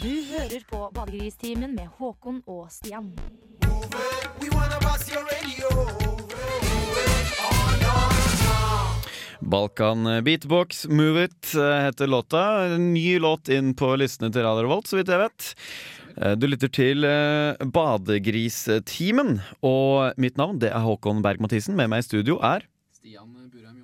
Du hører på Badegristimen med Håkon og Stian. Balkan Beatbox, Move It eh, heter låta. En ny låt inn på listene til Radio Revolt, så vidt jeg vet. Eh, Du lytter til eh, Badegristimen, og mitt navn det er Håkon Berg-Mathisen. Med meg i studio er Stian Burheim.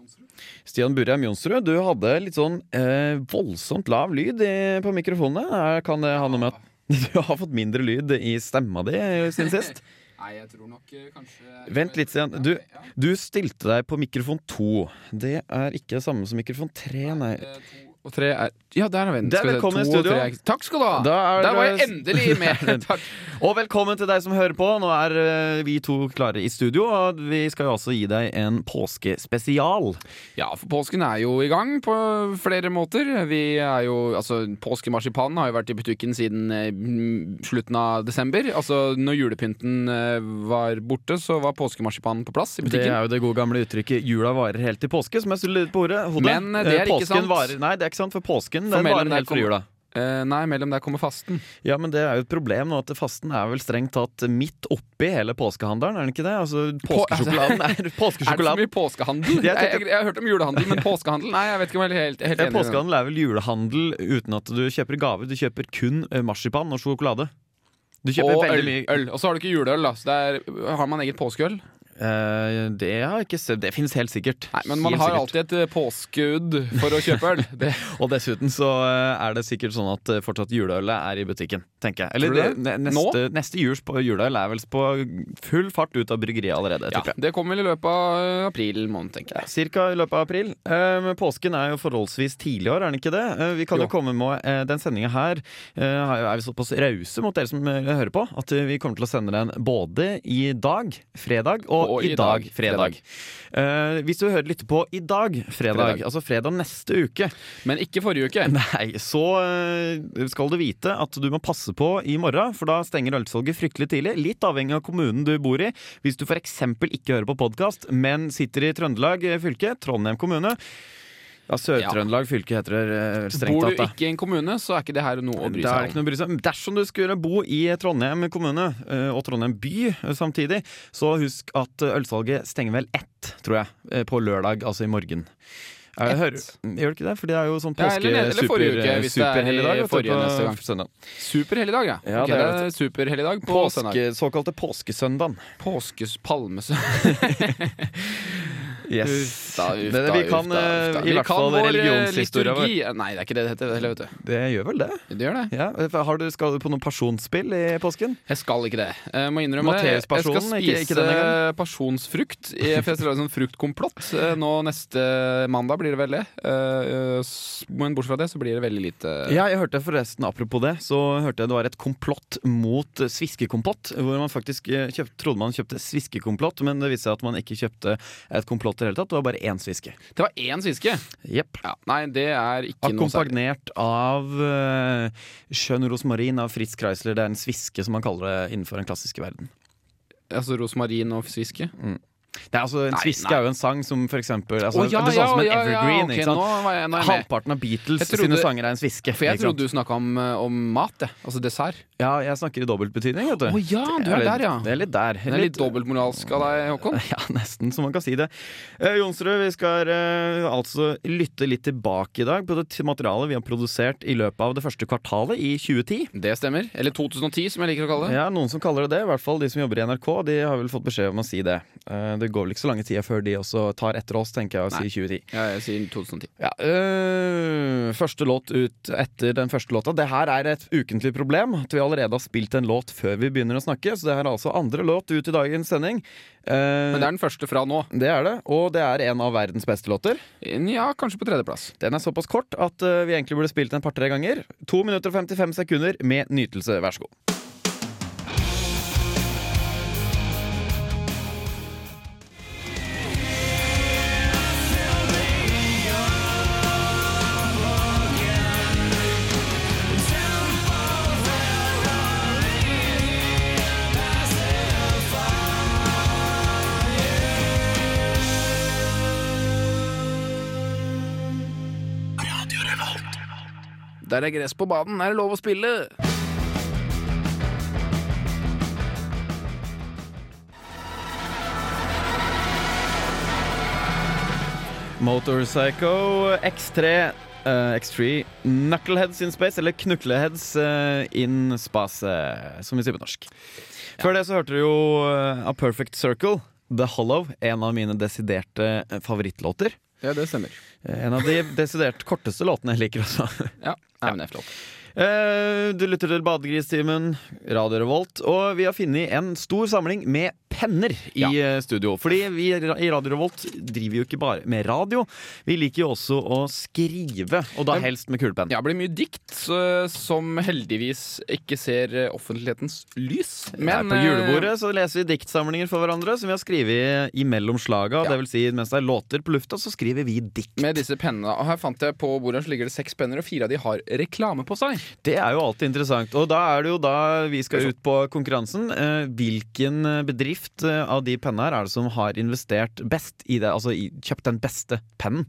Stian Burheim Jonsrud. Du hadde litt sånn eh, voldsomt lav lyd i, på mikrofonene. Kan det ha noe med at du har fått mindre lyd i stemma di siden sist? Nei, jeg tror nok eh, kanskje Vent litt, Stian. Du, du stilte deg på mikrofon to. Det er ikke det samme som mikrofon tre, nei. nei. to og tre er Ja, der er vi. Se, velkommen i studio. er- Takk skal du ha! Da er Der var jeg endelig med! Takk. Og velkommen til deg som hører på. Nå er eh, vi to klare i studio, og vi skal jo også gi deg en påskespesial. Ja, for påsken er jo i gang på flere måter. Vi er jo Altså, påskemarsipanen har jo vært i butikken siden eh, slutten av desember. Altså, når julepynten eh, var borte, så var påskemarsipanen på plass i Det er jo det gode gamle uttrykket 'jula varer helt til påske', som jeg skulle litt på ordet. hodet. Men, det er ikke sant. Varer, nei, det er ikke sant, for påsken For mellom varer helt fra jula. Eh, nei, mellom der kommer fasten. Ja, men det er jo et problem nå at fasten er vel strengt tatt midt oppi hele påskehandelen, er den ikke det? Altså, påskesjokoladen er Er det så mye påskehandel? Jeg Jeg, jeg, jeg, har hørt om julehandel, men påskehandel? Nei, jeg vet ikke om jeg er helt, helt enig. Påskehandel er vel julehandel uten at du kjøper gaver. Du kjøper kun eh, marsipan og sjokolade. Du kjøper Og veldig øl, mye øl. Og så har du ikke juleøl, da. Så det er, har man eget påskeøl? Eh, det har jeg ikke sett. Det fins helt sikkert. Nei, men man Helt har sikkert. alltid et eh, påskudd for å kjøpe øl. Det, Og dessuten så eh, er det sikkert sånn at fortsatt juleølet er i butikken, tenker jeg. Eller det, neste, neste juls på juleøl er vel på full fart ut av bryggeriet allerede, ja, det kommer vel i løpet av april måned, tenker jeg. Cirka i løpet av april. Uh, men påsken er jo forholdsvis tidlig i år, er den ikke det? Uh, vi kan jo, Jo. komme med Den sendinga her er vi såpass rause mot dere som hører på, at vi kommer til å sende den både i dag, fredag, og, Og i dag, fredag. fredag. Eh, hvis du hører litt på i dag, fredag, Fredag. altså fredag neste uke, Men ikke forrige uke. Nei, så uh, skal du vite at du må passe på i morgen, for da stenger ølsalget fryktelig tidlig. Litt avhengig av kommunen du bor i. Hvis du f.eks. ikke hører på podkast, men sitter i Trøndelag eh, fylke, Trondheim kommune ja, Sør-Trøndelag fylke heter det strengt tatt. Bor du tatt, ikke i en kommune, så er ikke det her noe å bry Det seg om. bry seg om. Dersom du skulle bo i Trondheim kommune eh, og Trondheim by eh, samtidig, så husk at eh, ølsalget stenger vel ett, tror jeg, eh, på lørdag, altså i morgen. Jeg hører- Gjør det ikke det? For det er jo sånn Ja, påske eller- eller forrige søndag. Superhelligdag, ja. Ja, Ok, det er er superhelligdag på søndag. Såkalte påskesøndagen. Påskes palmesø... Yes. Da, uff da, vi kan, da, eh, uff i hvert fall eh, religionshistoria vår. liturgi. Nei, det er ikke det det heter. Heller, vet du. Det gjør vel det? Det gjør det. Ja. Har du, skal du på noe pasjonsspill i påsken? Jeg skal ikke det. Jeg må innrømme det. Jeg skal spise ikke- ikke pasjonsfrukt. For jeg skal lage sånn fruktkomplott. Eh, Nå neste mandag blir det vel det. Eh, Men bortsett fra det så blir det veldig lite Ja, jeg hørte forresten, apropos det, så hørte jeg det var et komplott mot eh, sviskekompott. Hvor man faktisk eh, kjøpt, trodde man kjøpte sviskekomplott, men det viste seg at man ikke kjøpte et komplott i det hele tatt. Det var bare én sviske. Det var én sviske! Jepp. Ja, nei, det er ikke noe særlig. Akkompagnert av uh, skjønn rosmarin av Fritz Kreisler. Det er en sviske, som man kaller det innenfor den klassiske verden. Altså rosmarin og sviske? Det er altså, En sviske er jo en sang som for eksempel altså, oh, ja, Det er sånn som en ja, ja, ja, evergreen. ok, ikke sant? Nå, er. Halvparten av Beatles trodde- sine sanger er en sviske. For jeg trodde du snakka om, eh, om mat. Altså dessert. Ja, jeg snakker i dobbeltbetydning, vet du. Å ja, du er litt- der, ja. Det er litt der. Det er litt dobbeltmoralsk av deg, Håkon. Ja, nesten, så man kan si det. Eh, Jonsrud, vi skal eh, altså lytte litt tilbake i dag på det materialet vi har produsert i løpet av det første kvartalet i 2010. Det stemmer. Eller 2010, som jeg liker å kalle det. Ja, Noen som kaller det det, i hvert fall de som jobber i NRK. De har vel fått beskjed om å si det. Eh, det går vel ikke så lange tida før de også tar etter oss, tenker jeg, å Nei. si 2010. Ja, jeg sier 2010. Ja, øh, Første låt ut etter den første låta. Det her er et ukentlig problem. At vi allerede har spilt en låt før vi begynner å snakke. Så det her er altså andre låt ut i dagens sending. Uh, Men det er den første fra nå. det er det, og det er en av verdens beste låter. Ja, kanskje på tredjeplass. Den er såpass kort at uh, vi egentlig burde spilt den et par-tre ganger. To minutter og 55 sekunder med nytelse. Vær så god. Der er gress på banen, er det lov å spille? Motorpsycho X3 uh, X3 Knuckleheads in Space, eller Knukleheads uh, eh, in Space, som vi sier på norsk. Ja. Før det så hørte du jo uh, A Perfect Circle, The Hollow, en av mine desiderte eh, favorittlåter. Ja, det stemmer Eh, En av de desidert korteste låtene jeg liker også. Ja, Nei, men det er flott. Eh, Du lytter til Badegristimen, Radio Revolt, og vi har funnet en stor samling med penner i Ja. eh, studio. Fordi vi i Radio Revolt driver jo ikke bare med radio, vi liker jo også å skrive, og da helst med kulepenn. Ja, det blir mye dikt som heldigvis ikke ser eh, offentlighetens lys. Men, på eh, julebordet så leser vi diktsamlinger for hverandre som vi har skrevet imellom slaga. Ja. Det vil si, mens det er låter på lufta, så skriver vi dikt. med disse pennene. Og her fant jeg på bordet så ligger det seks penner, og fire av de har reklame på seg. Det er jo alltid interessant. Og da er det jo da vi skal ut på konkurransen. Eh, hvilken eh, bedrift eh, av de pennene her er det som har investert best i det? Altså kjøpt den beste pennen?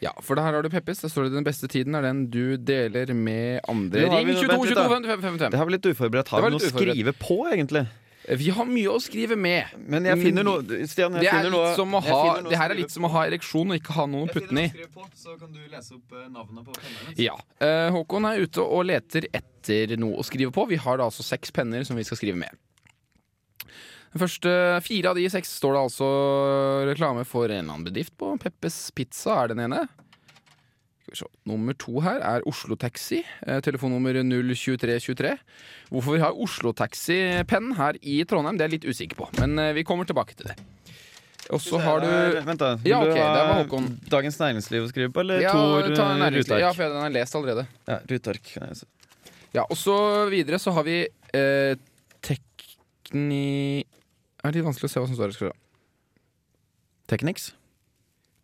Ja, for det her har du Peppis. Der står det den beste tiden er den du deler med andre. Ring 22 vent 22 55 55. Det har vi litt uforberedt. Har vi noe å skrive på, egentlig? Vi har mye å skrive med. Men jeg finner noe Stian, jeg Det er finner noe å jeg finner noe Det her er litt som å ha ereksjon og ikke ha noe å putte den i. så kan du lese opp navnet på pennene. Ja. Eh, Håkon er ute og leter etter noe å skrive på. Vi har da altså seks penner som vi skal skrive med. Den første Fire av de seks står det altså reklame for en eller annen bedrift på. Peppes Pizza er den ene. Skal vi se. Nummer to her er Oslo Taxi. Eh, telefonnummer 02323. Hvorfor vi har Oslo Taxi-penn her i Trondheim, det er jeg litt usikker på. Men eh, vi kommer tilbake til det. Og så har du Vent, da. Vil Ja, du ha. Dagens Næringsliv å skrive på, eller ja, Tor eh. Rutark? Ja, for den har jeg lest allerede. Ja, Rutark. Ja, og så videre så har vi eh, tekni... Det er litt vanskelig å se hva som står her. Technics?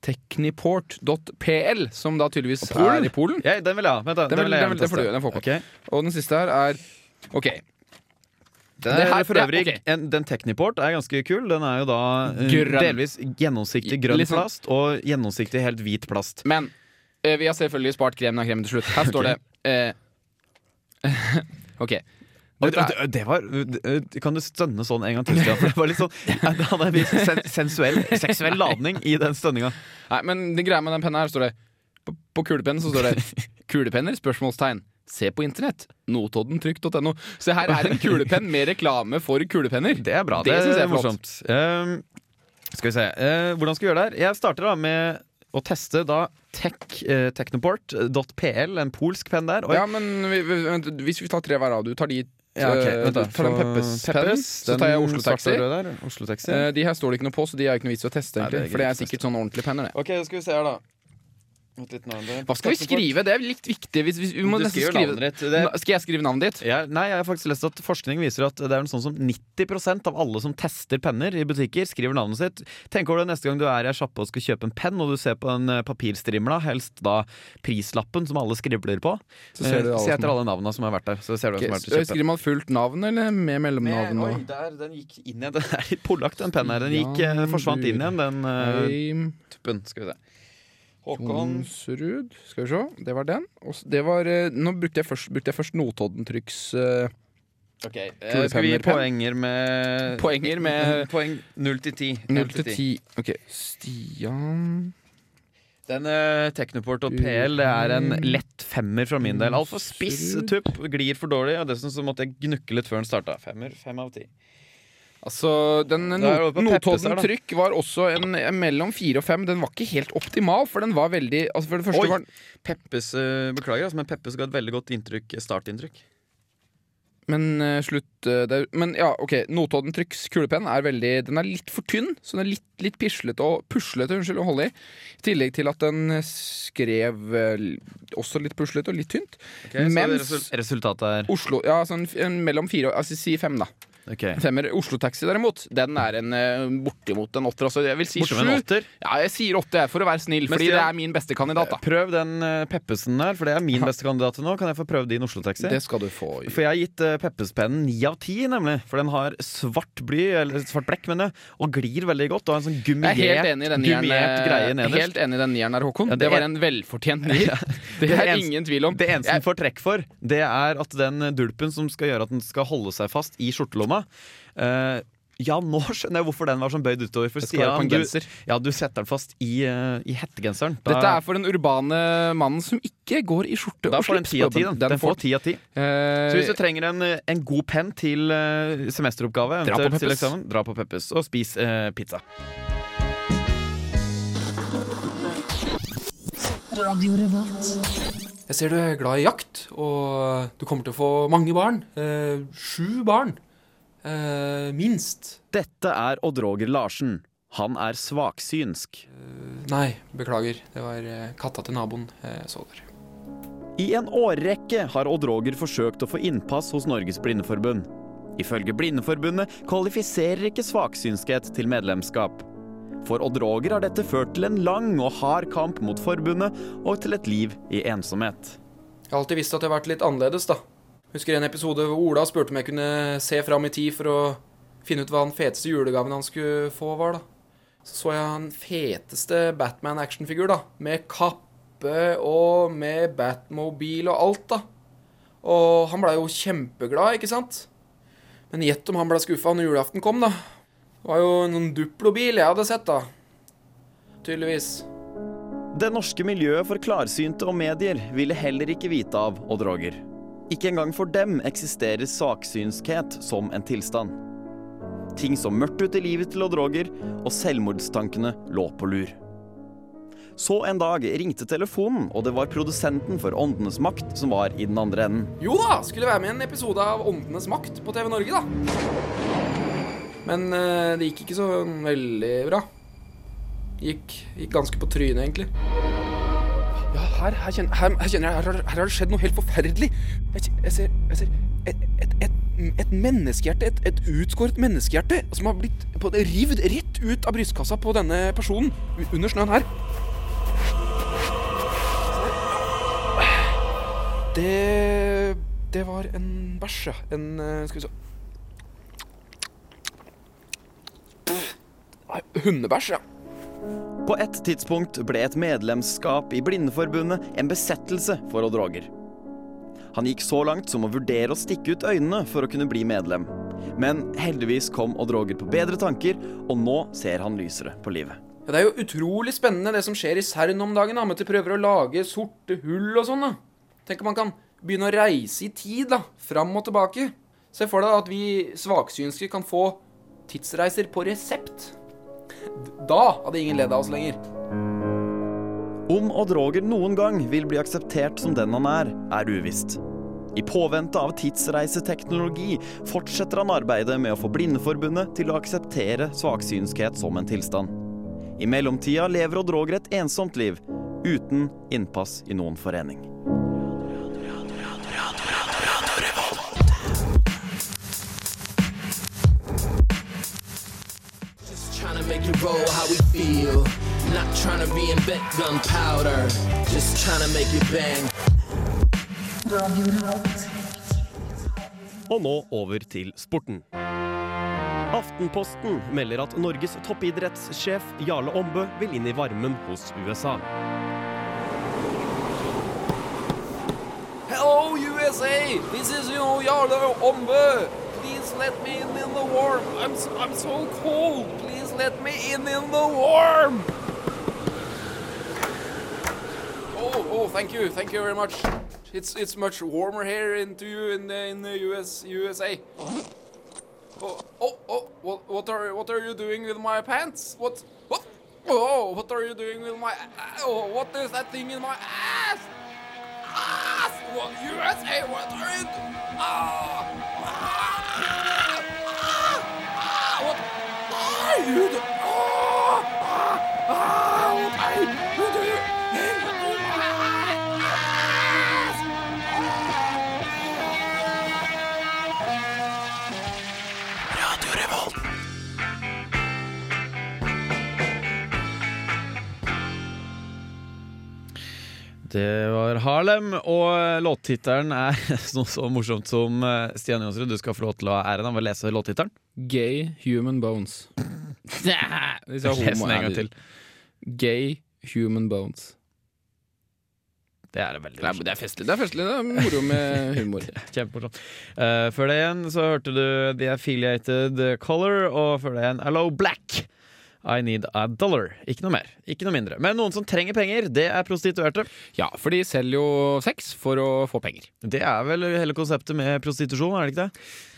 Techniport.pl, som da tydeligvis Polen? er i Polen. Ja, den vil jeg ha. Vent, da. Den vil- den vil- den får du, den får du. Og den siste her er OK. Den, er her- for øvrig, okay. en, den Techniport er ganske kul. Den er jo da eh, Grønn. delvis gjennomsiktig grønn sånn- plast og gjennomsiktig helt hvit plast. Men eh, vi har selvfølgelig spart kremen av kremen til slutt. Her står det eh, OK. Det, Dette er- det, var Kan du stønne sånn en gang til? Det var litt sånn Det hadde en viss sen, sensuell, seksuell ladning i den stønninga. Nei, men det greia med den penna her står det På, på kulepennen så står det 'Kulepenner?' spørsmålstegn. Se på internett. Notoddentrykk.no. Så her er en kulepenn med reklame for kulepenner. Det er bra. Det Det, synes jeg er morsomt. Um, skal vi se. Uh, hvordan skal vi gjøre det her? Jeg starter da med å teste da tech, eh, technoport.pl, en polsk penn der. Og Ja, men vi, vi, hvis vi tar tre hver av, du tar de Ja, ok, eh, vent da. du tar den Så tar jeg Oslo Taxi. Oslo Taxi. Eh, de her står det ikke noe på, så de er ikke noe vits i å teste, Nei, det. For det er sikkert sånn ordentlige penner, det. ok, skal vi se her, da. Vent litt nå, det- Hva skal vi skrive? Det er litt viktig. Hvis, hvis, vi må Du skrive ditt. Det- Skal jeg skrive navnet ditt? Ja, nei, jeg har faktisk lest at Forskning viser at det er sånn som 90% av alle som tester penner i butikker, skriver navnet sitt. Tenk over det neste gang du er i ei sjappe og skal kjøpe en penn, og du ser på en eh, papirstrimla, helst da prislappen som alle skribler på. Så ser du Eh, alle Se som- etter alle navna som har vært der. Så ser du okay, som har vært til. Skriver man fullt navn, eller med mellomnavn? Oi, der, den gikk inn igjen. Den er litt pålagt, den pennen her. Den gikk, eh, forsvant inn igjen, den uh, tuppen. Skal vi se. Håkon Jonsrud. Skal vi se. Det var den. Det var eh, Nå brukte jeg først, brukte jeg først Notoddentrykks eh, Ok, eh, Skal vi gi poenger med Poenger med Poeng 0 til 10. 0 til 10. OK. Stian Den uh, PL det er en lett femmer fra min del. Altfor spiss tupp, glir for dårlig. Og dessuten så måtte jeg gnukke litt før den starta. Femmer, fem av ti. Altså, den da. Notodden-trykk var også en, en mellom fire og fem. Den var ikke helt optimal, for den var veldig altså For det første Oi. var den Peppes, eh, beklager, altså, men Peppes ga et veldig godt inntrykk, startinntrykk. Men eh, slutt eh, det, er- Men ja, OK. Notodden Trykks kulepenn er veldig Den er litt for tynn, så den er litt, litt pislete og puslete unnskyld, å holde i. I tillegg til at den skrev eh, også litt puslete og litt tynt. Mens- så resul resultatet er Oslo Ja, sånn f- en mellom fire og Altså si fem, da. Ok. Femmer. Oslo Taxi, derimot, den er en eh, bortimot en åtter. Altså, jeg vil si sju. åtter. Ja, jeg sier åtte, for å være snill, Men fordi det er min beste kandidat, da. Prøv den eh, Peppesen der, for det er min beste kandidat nå. Kan jeg få prøve din Oslo-taxi? Det skal du få. For jeg har gitt uh, Peppespennen ni av ti, nemlig. For den har svart bly, eller svart blekk, mener jeg, og glir veldig godt. Og har en sånn Jeg er gummiert, helt enig i den nieren. gummiert greie eh, nederst. Helt enig i den nieren der, Håkon. Ja, det det, var- en velfortjent nier. Det Det er eneste- ingen tvil om. Det eneste Jeg- den får trekk for, det er at den dulpen som skal gjøre at den skal holde seg fast i skjortelomma, eh, Ja, nå skjønner jeg hvorfor den var sånn bøyd utover. For Stian, du, ja, du setter den fast i, uh, i hettegenseren. Da, Dette er for den urbane mannen som ikke går i skjorte da og får den slips. ti av ti. Den. Den får ti av ti. Uh, Så hvis du trenger en, eh, en god penn til uh, semesteroppgave, Dra på til eksamen, dra på Peppes og spis eh, pizza. Jeg ser du er glad i jakt, og du kommer til å få mange barn. Eh, sju barn. Eh, minst. Dette er Odd Roger Larsen. Han er svaksynsk. Nei, beklager. Det var eh, katta til naboen jeg så der. I en årrekke har Odd Roger forsøkt å få innpass hos Norges Blindeforbund. Ifølge Blindeforbundet kvalifiserer ikke svaksynskhet til medlemskap. For Odd Roger har dette ført til en lang og hard kamp mot forbundet og til et liv i ensomhet. Jeg har alltid visst at jeg har vært litt annerledes, da. Husker en episode hvor Ola spurte om jeg kunne se fram i tid for å finne ut hva den feteste julegaven han skulle få, var, da. Så så jeg han feteste Batman-actionfigur, da. Med kappe og med Batmobil og alt, da. Og han blei jo kjempeglad, ikke sant? Men gjett om han blei skuffa når julaften kom, da. Det var jo noen Duplo-bil jeg hadde sett, da. Tydeligvis. Det norske miljøet for klarsynte og medier ville heller ikke vite av Odd Roger. Ikke engang for dem eksisterer saksynskhet som en tilstand. Ting så mørkt ut i livet til Odd Roger, og selvmordstankene lå på lur. Så en dag ringte telefonen, og det var produsenten for Åndenes makt som var i den andre enden. Jo da, skulle være med i en episode av Åndenes makt på TV Norge, da. Men eh, det gikk ikke så veldig bra. Gikk, gikk ganske på trynet, egentlig. Her, her, kjenner, her, her kjenner jeg her, her har det skjedd noe helt forferdelig. Jeg, jeg ser, jeg ser et, et, et, et menneskehjerte, et, et utskåret menneskehjerte, som har blitt på, rivd rett ut av brystkassa på denne personen under snøen her. Det Det var en bæsj, ja. En eh, Skal vi se Hundebæsj, ja. På et tidspunkt ble et medlemskap i Blindeforbundet en besettelse for Odd Roger. Han gikk så langt som å vurdere å stikke ut øynene for å kunne bli medlem. Men heldigvis kom Odd Roger på bedre tanker, og nå ser han lysere på livet. Ja, Det er jo utrolig spennende det som skjer i CERN om dagen. da, med at de prøver å lage sorte hull og sånn. Tenk om man kan begynne å reise i tid, da. Fram og tilbake. Se for deg at vi svaksynske kan få tidsreiser på resept. Da hadde ingen ledd av oss lenger. Om Odd Roger noen gang vil bli akseptert som den han er, er uvisst. I påvente av tidsreiseteknologi fortsetter han arbeidet med å få Blindeforbundet til å akseptere svaksynskhet som en tilstand. I mellomtida lever Odd Roger et ensomt liv, uten innpass i noen forening. Roll how we feel. Not trying to reinvent gunpowder. Just trying to make it bang. Og nå over til sporten. Aftenposten melder at Norges toppidrettssjef Jarle Ombø vil inn i varmen hos USA. Hello, USA! This is you Jarle Ombø! Please let me in in the warm. I'm so, I'm so cold. Let me in in the warm. Oh, oh, thank you, thank you very much. It's it's much warmer here into you in the in the US USA. Oh, oh, oh what what are what are you doing with my pants? What what? Oh, what are you doing with my? Oh, what is that thing in my ass? ass! What, USA, what are you? Ah! ajuda! Det var Harlem, og låttittelen er noe så morsomt som eh, Stian Jonsrud, du skal få lov til å ha æren av å lese låttittelen. Gay human bones. Les den en gang til. Gay human bones. Det er veldig Det er, det er festlig. Det er festlig, det er moro med humor. Kjempemorsomt. Uh, før det igjen så hørte du The Affiliated Color, og før det igjen Hello Black. I need a dollar. Ikke noe mer, ikke noe mindre. Men noen som trenger penger, det er prostituerte. Ja, for de selger jo sex for å få penger. Det er vel hele konseptet med prostitusjon, er det ikke det?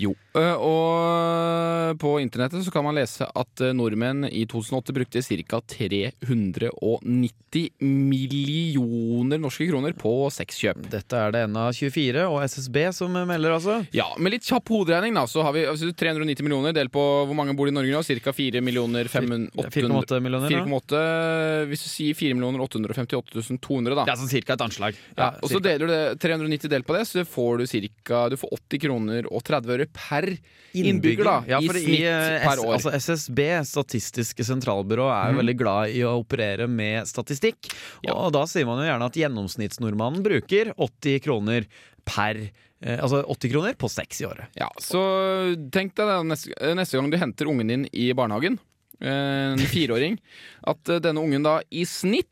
Jo. Eh, Og på internettet så kan man lese at eh, nordmenn i 2008 brukte ca. 390 millioner norske kroner på sexkjøp. Dette er det NA24 og SSB som melder, altså. Ja, med litt kjapp hoderegning, da, så har vi altså, 390 millioner delt på hvor mange bor i Norge nå? Ca. 4 millioner 500 4,8 millioner. ja. 4,8 Hvis du sier 4 858 200, da. Er sånn cirka et anslag. Ja, og så deler du det 390 delt på det, så får du cirka Du får 80 kroner og 30 øre per innbygger, da. Ja, I snitt eh, per år. Altså SSB, Statistiske sentralbyrå, er jo veldig glad i å operere med statistikk. Ja. Og da sier man jo gjerne at gjennomsnittsnordmannen bruker 80 kroner per eh, Altså 80 kroner på seks i året. Ja, så tenk deg det neste, neste gang du henter ungen din i barnehagen, eh, en fireåring, at eh, denne ungen da i snitt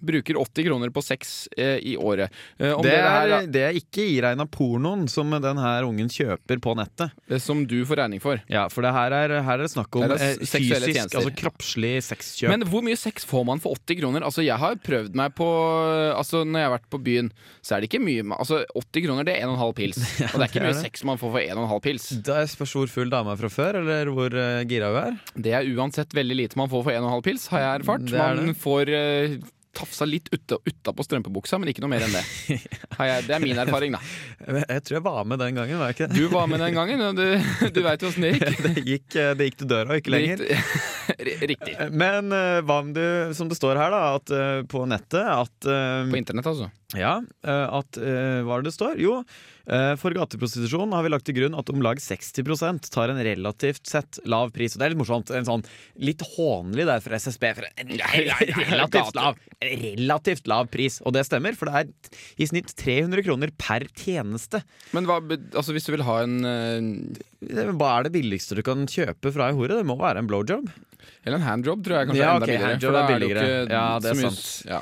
bruker 80 kroner på sex eh, i året. Eh, Det er, er, det er ikke iregna pornoen som den her ungen kjøper på nettet. eh, som du får regning for. Ja, For det her er, her er det snakk om det eh, fysisk, tjenester. altså kroppslig sexkjøp. Men hvor mye sex får man for 80 kroner? Altså, jeg har prøvd meg på Altså, når jeg har vært på byen, så er det ikke mye Altså, 80 kroner, det er 1,5 pils. Og det er ikke det mye sex man får for 1,5 pils. det spørs hvor full dame er fra før, eller hvor uh, gira hun er. Det er uansett veldig lite man får for 1,5 pils, har jeg erfart. Er Man får uh, tafsa litt utapå strømpebuksa, men ikke noe mer enn det. Det er min erfaring, da. Jeg tror jeg var med den gangen, var jeg ikke det? Du var med den gangen, og du, du veit jo åssen det gikk. Det gikk, eh, det gikk til døra, og ikke lenger. Riktig. Men eh, hva om du, som det står her da, at, eh, på nettet, at eh, På internett, altså. Ja, eh, at eh, Hva er det det står? Jo, eh, for gateprostitusjon har vi lagt til grunn at om lag 60% tar en relativt sett lav pris. Og det er litt morsomt. En sånn litt hånlig der fra SSB. For en relativt lav, relativt lav pris. Og det stemmer, for det er i snitt 300 kroner per tjeneste. Men hva, altså, hvis du vil ha en eh, Hva er det billigste du kan kjøpe fra ei hore? Det må være en blowjob. Eller en handjob, tror jeg kanskje Ja, er enda ok, billigere. for da er det jo billigere. ikke Ja, det er sant. Ja.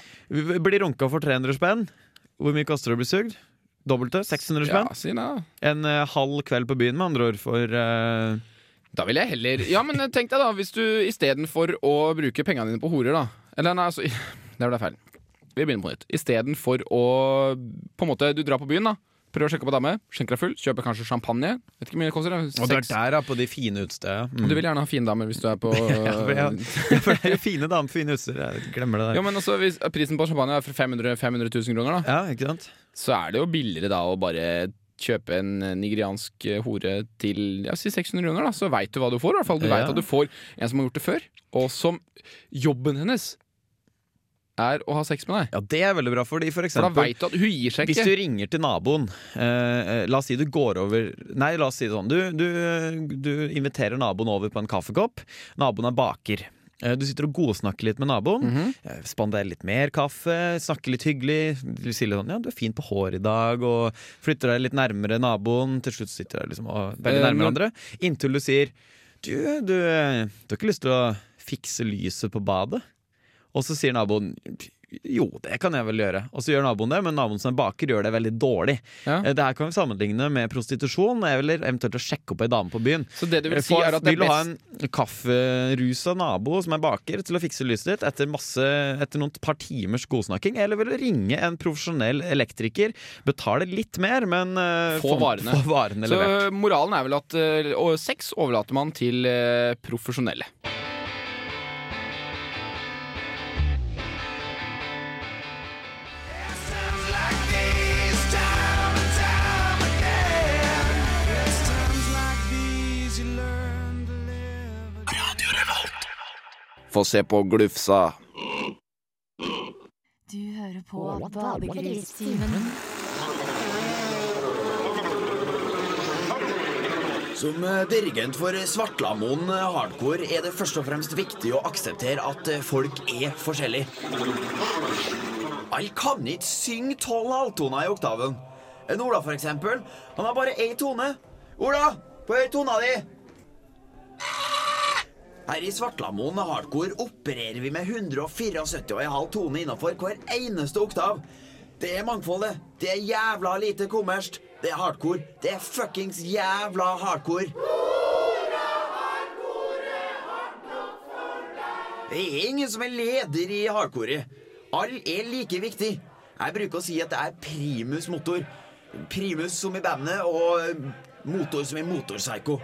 Blir runka for 300 spenn. Hvor mye koster det å bli sugd? Dobbelte? 600 ja, spenn? si det. da. En uh, halv kveld på byen, med andre ord, for uh... Da vil jeg heller Ja, men tenk deg da, hvis du istedenfor å bruke pengene dine på horer, da Eller nei, altså Det ble feil. Vi begynner på nytt. Istedenfor å På en måte, du drar på byen, da. Prøver å sjekke opp en dame. Skjenker deg full. Kjøper kanskje champagne. Vet ikke hvor mye det koster. Og du er der, da, på de fine utestedene. Mm. Du vil gjerne ha fine damer hvis du er på ja, for, ja. ja, for det er jo fine damer, fine. Jeg glemmer det der. Ja, men også, Hvis prisen på champagne er for 500, 500 000 kroner, da Ja, ikke sant? så er det jo billigere da å bare kjøpe en nigeriansk hore til ja, si 600 kroner. da Så veit du hva du får. i hvert fall Du Ja. vet at du får en som har gjort det før, og som jobben hennes er å ha sex med deg. Ja, det er veldig bra, fordi for For da vet du at hun gir seg Hvis ikke. du ringer til naboen eh, La oss si du går over Nei, la oss si det sånn Du, du, du inviterer naboen over på en kaffekopp Naboen er baker Eh, Du sitter og godsnakker litt med naboen Mm -hmm. Spanderer litt mer kaffe Snakker litt hyggelig Du sier litt sånn, ja, du er fin på hår i dag Og flytter deg litt nærmere naboen Til slutt sitter dere liksom veldig Eh, nærme hverandre Inntil du sier Du, du, eh, du har ikke lyst til å fikse lyset på badet? Og så sier naboen jo, det kan jeg vel gjøre. Og så gjør naboen det, men naboen som er baker, gjør det veldig dårlig. Ja. Eh, Det her kan vi sammenligne med prostitusjon, eller eventuelt å sjekke opp ei dame på byen. Så det du vil si, For- er at det er du ha en kafferusa nabo som er baker, til å fikse lyset ditt etter, masse, etter noen par timers godsnakking? Eller vil du ringe en profesjonell elektriker, betale litt mer, men uh, Få varene. få varene Så levert? moralen er vel at uh, sex overlater man til uh, profesjonelle. Få se på Glufsa. Du hører på Badegristimen. Som eh, dirigent for Svartlamoen eh, Hardcore er det først og fremst viktig å akseptere at eh, folk er forskjellige. Alle kan ikke synge tolv halvtoner i oktaven. En Ola, for eksempel, han har bare én tone. Ola, på høy tona di! Her i Svartlamoen Hardcore opererer vi med 174,5 tone innenfor hver eneste oktav. Det er mangfoldet. Det er jævla lite kommersielt. Det er hardcore. Det er fuckings jævla hardcore. Det er ingen som er leder i hardcore. Alle er like viktig. Jeg bruker å si at det er primus motor. Primus som i bandet, og motor som i motorpsycho.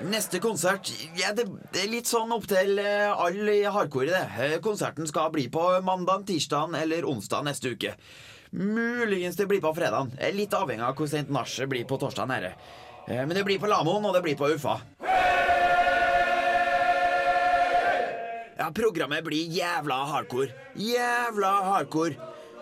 Neste konsert ja, det, det er litt sånn opp til eh, alle i hardcore, det. Eh, Konserten skal bli på mandag, tirsdag eller onsdag neste uke. Muligens det blir på fredag. Litt avhengig av hvor sent nachet blir på torsdag. Her. Eh, Men det blir på Lamoen, og det blir på Uffa. Ja, programmet blir jævla hardcore. Jævla hardcore.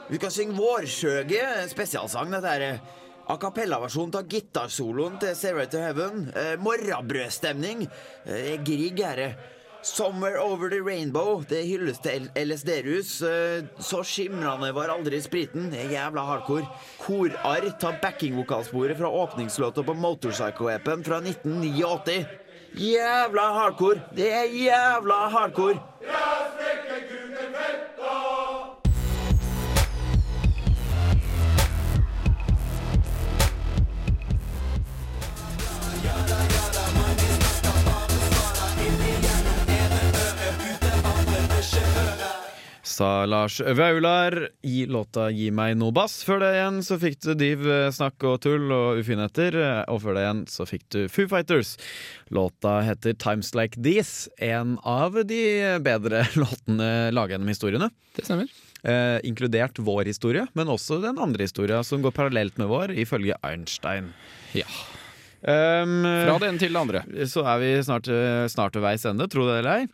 Vi kan synge Vårsjøge, spesialsang, dette her. A cappella-versjon av gitarsoloen til Sarah to Heaven. Eh, morrabrødstemning. Eh, Grieg det. Somewhere Over the Rainbow. Det hylles til LSD-rus. Eh, så skimrende var aldri spriten. Er jævla hardcore. Korarr tar backingvokalsporet fra åpningslåta på Motorpsycho-appen fra 1989. Jævla hardcore. Det er jævla hardcore. Sa Lars Vaular i låta Gi meg noe bass. Før det igjen så fikk du Div eh, snakk og tull og ufinheter. eh, Og før det igjen så fikk du Foo Fighters. Låta heter Times Like These. En av de bedre låtene laget gjennom historiene. Det stemmer. Eh, inkludert vår historie, men også den andre historia som går parallelt med vår, ifølge Einstein. Ja. Um, Fra det ene til det andre. så er vi snart, eh, snart ved veis ende, tro det eller ei.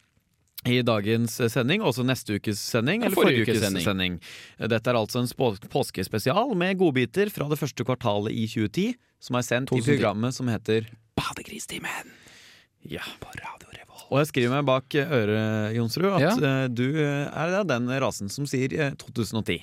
I dagens sending, også neste ukes sending, eller forrige ukes sending. Dette er altså en påskespesial med godbiter fra det første kvartalet i 2010, som er sendt i programmet som heter Badegristimen Ja. på Radio Revolt. Og jeg skriver meg bak øret, Jonsrud, at Ja. eh, du er den rasen som sier eh, 2010.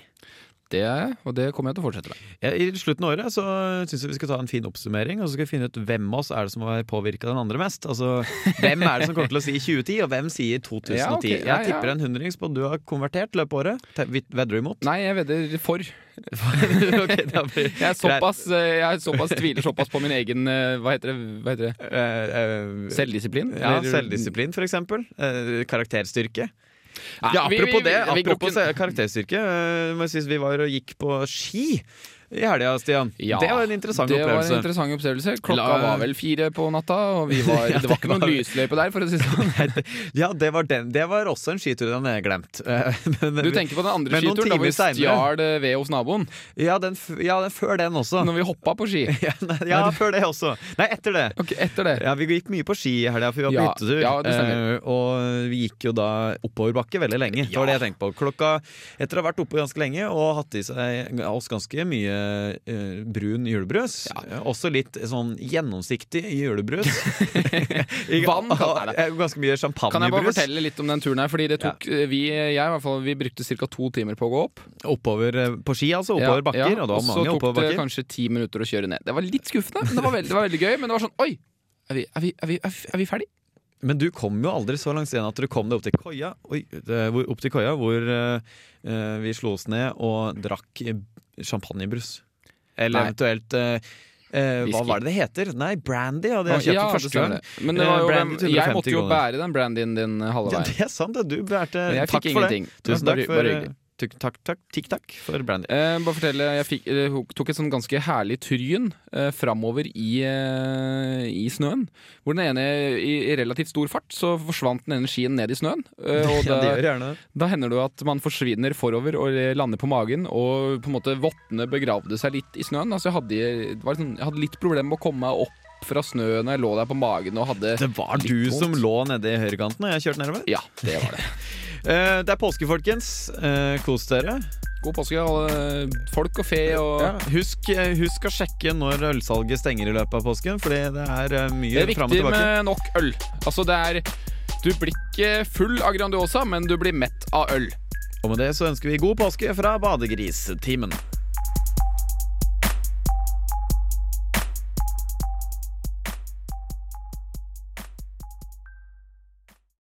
Det er jeg, og det kommer jeg til å fortsette med. Ja, I slutten av året så syns jeg vi skal ta en fin oppsummering, og så skal vi finne ut hvem av oss er det som har påvirka den andre mest. Altså, Hvem er det som kommer til å si 2010, og hvem sier 2010? Ja, okay. Ja, Jeg tipper en hundrings på at du har konvertert løpet av året. Vedder du imot? Nei, jeg vedder for. okay, Jeg er såpass, eh, jeg er såpass tviler såpass på min egen eh, Hva heter det? Hva heter det? Eh, Selvdisiplin? Ja, selvdisiplin, for eksempel. Karakterstyrke. Ja, apropos vi- det, vi det, apropos karakterstyrke. eh, vi var og gikk på ski i helga, Stian. Ja, det var en interessant det opplevelse. var en interessant opplevelse. Klokka La- var vel fire på natta, og vi var, Ja, det var ikke noen var- lysløype der, for å si det sånn. ja, det var, den. det var også en skitur den jeg glemt. Men- Du tenker på den andre skituren, da vi stjal eh, ved hos naboen. Ja, den, ja, den før den også. Når vi hoppa på ski. Ja, nei, ja, før det også. Nei, etter det. Okay, etter det. Ja, Vi gikk mye på ski i helga, for vi var på Ja, hyttetur. Eh, og vi gikk jo da oppoverbakke veldig lenge. Det var det jeg tenkte på. Klokka, Etter å ha vært oppe ganske lenge og hatt i seg oss ganske mye eh, brun julebrus, Ja. også litt sånn gjennomsiktig julebrus Vann kan det. eh, Ganske mye champagnebrus. Kan jeg bare fortelle litt om den turen her? Fordi det tok ja. vi, jeg i hvert fall, vi brukte ca. to timer på å gå opp. Oppover eh, på ski, altså. Oppover bakker. Ja, Og og så tok det kanskje ti minutter å kjøre ned. Det var litt skuffende, men det var veldig, det var veldig gøy. Men det var sånn Oi! Er vi, er vi, er vi, er vi, er vi ferdig? Men du kom jo aldri så langt igjen at du kom deg opp til koia, Oi, det- opp til koia hvor eh, eh, vi slo oss ned og drakk eh, champagnebrus. Eller Nei. eventuelt uh, eh, Hva var det det heter? Nei, brandy hadde jeg kjøpt Ja, første gang. Men det Eh, var jo, brandy jeg måtte jo bære den brandyen din halve Ja, det er sant, det. Du bærte Men jeg fikk ingenting. det. Tusen takk for bare eh, tuk- takk, takk, tikk takk for brandy. Eh, bare fortelle, jeg fikk, eh, tok et sånn ganske herlig tryn eh, framover i, eh, i snøen. Hvor den ene i, i relativt stor fart så forsvant den ene skien ned i snøen. Eh, og Ja, da, de gjerne det. da hender det at man forsvinner forover og lander på magen, og på en måte vottene begravde seg litt i snøen. Altså jeg hadde, var sånn, jeg hadde litt problemer med å komme meg opp fra snøen jeg lå der på magen og hadde Det var du vondt. som lå nede i høyrekanten og jeg kjørte nedover. Ja, det var det. Eh, det er påske, folkens. Uh, kos dere. God påske, alle folk og fe og Ja, husk, eh, husk å sjekke når ølsalget stenger i løpet av påsken, Fordi det er mye fram og tilbake. Det er viktig med nok øl. Altså det er Du blir ikke full av Grandiosa, men du blir mett av øl. Og med det så ønsker vi god påske fra Badegristimen.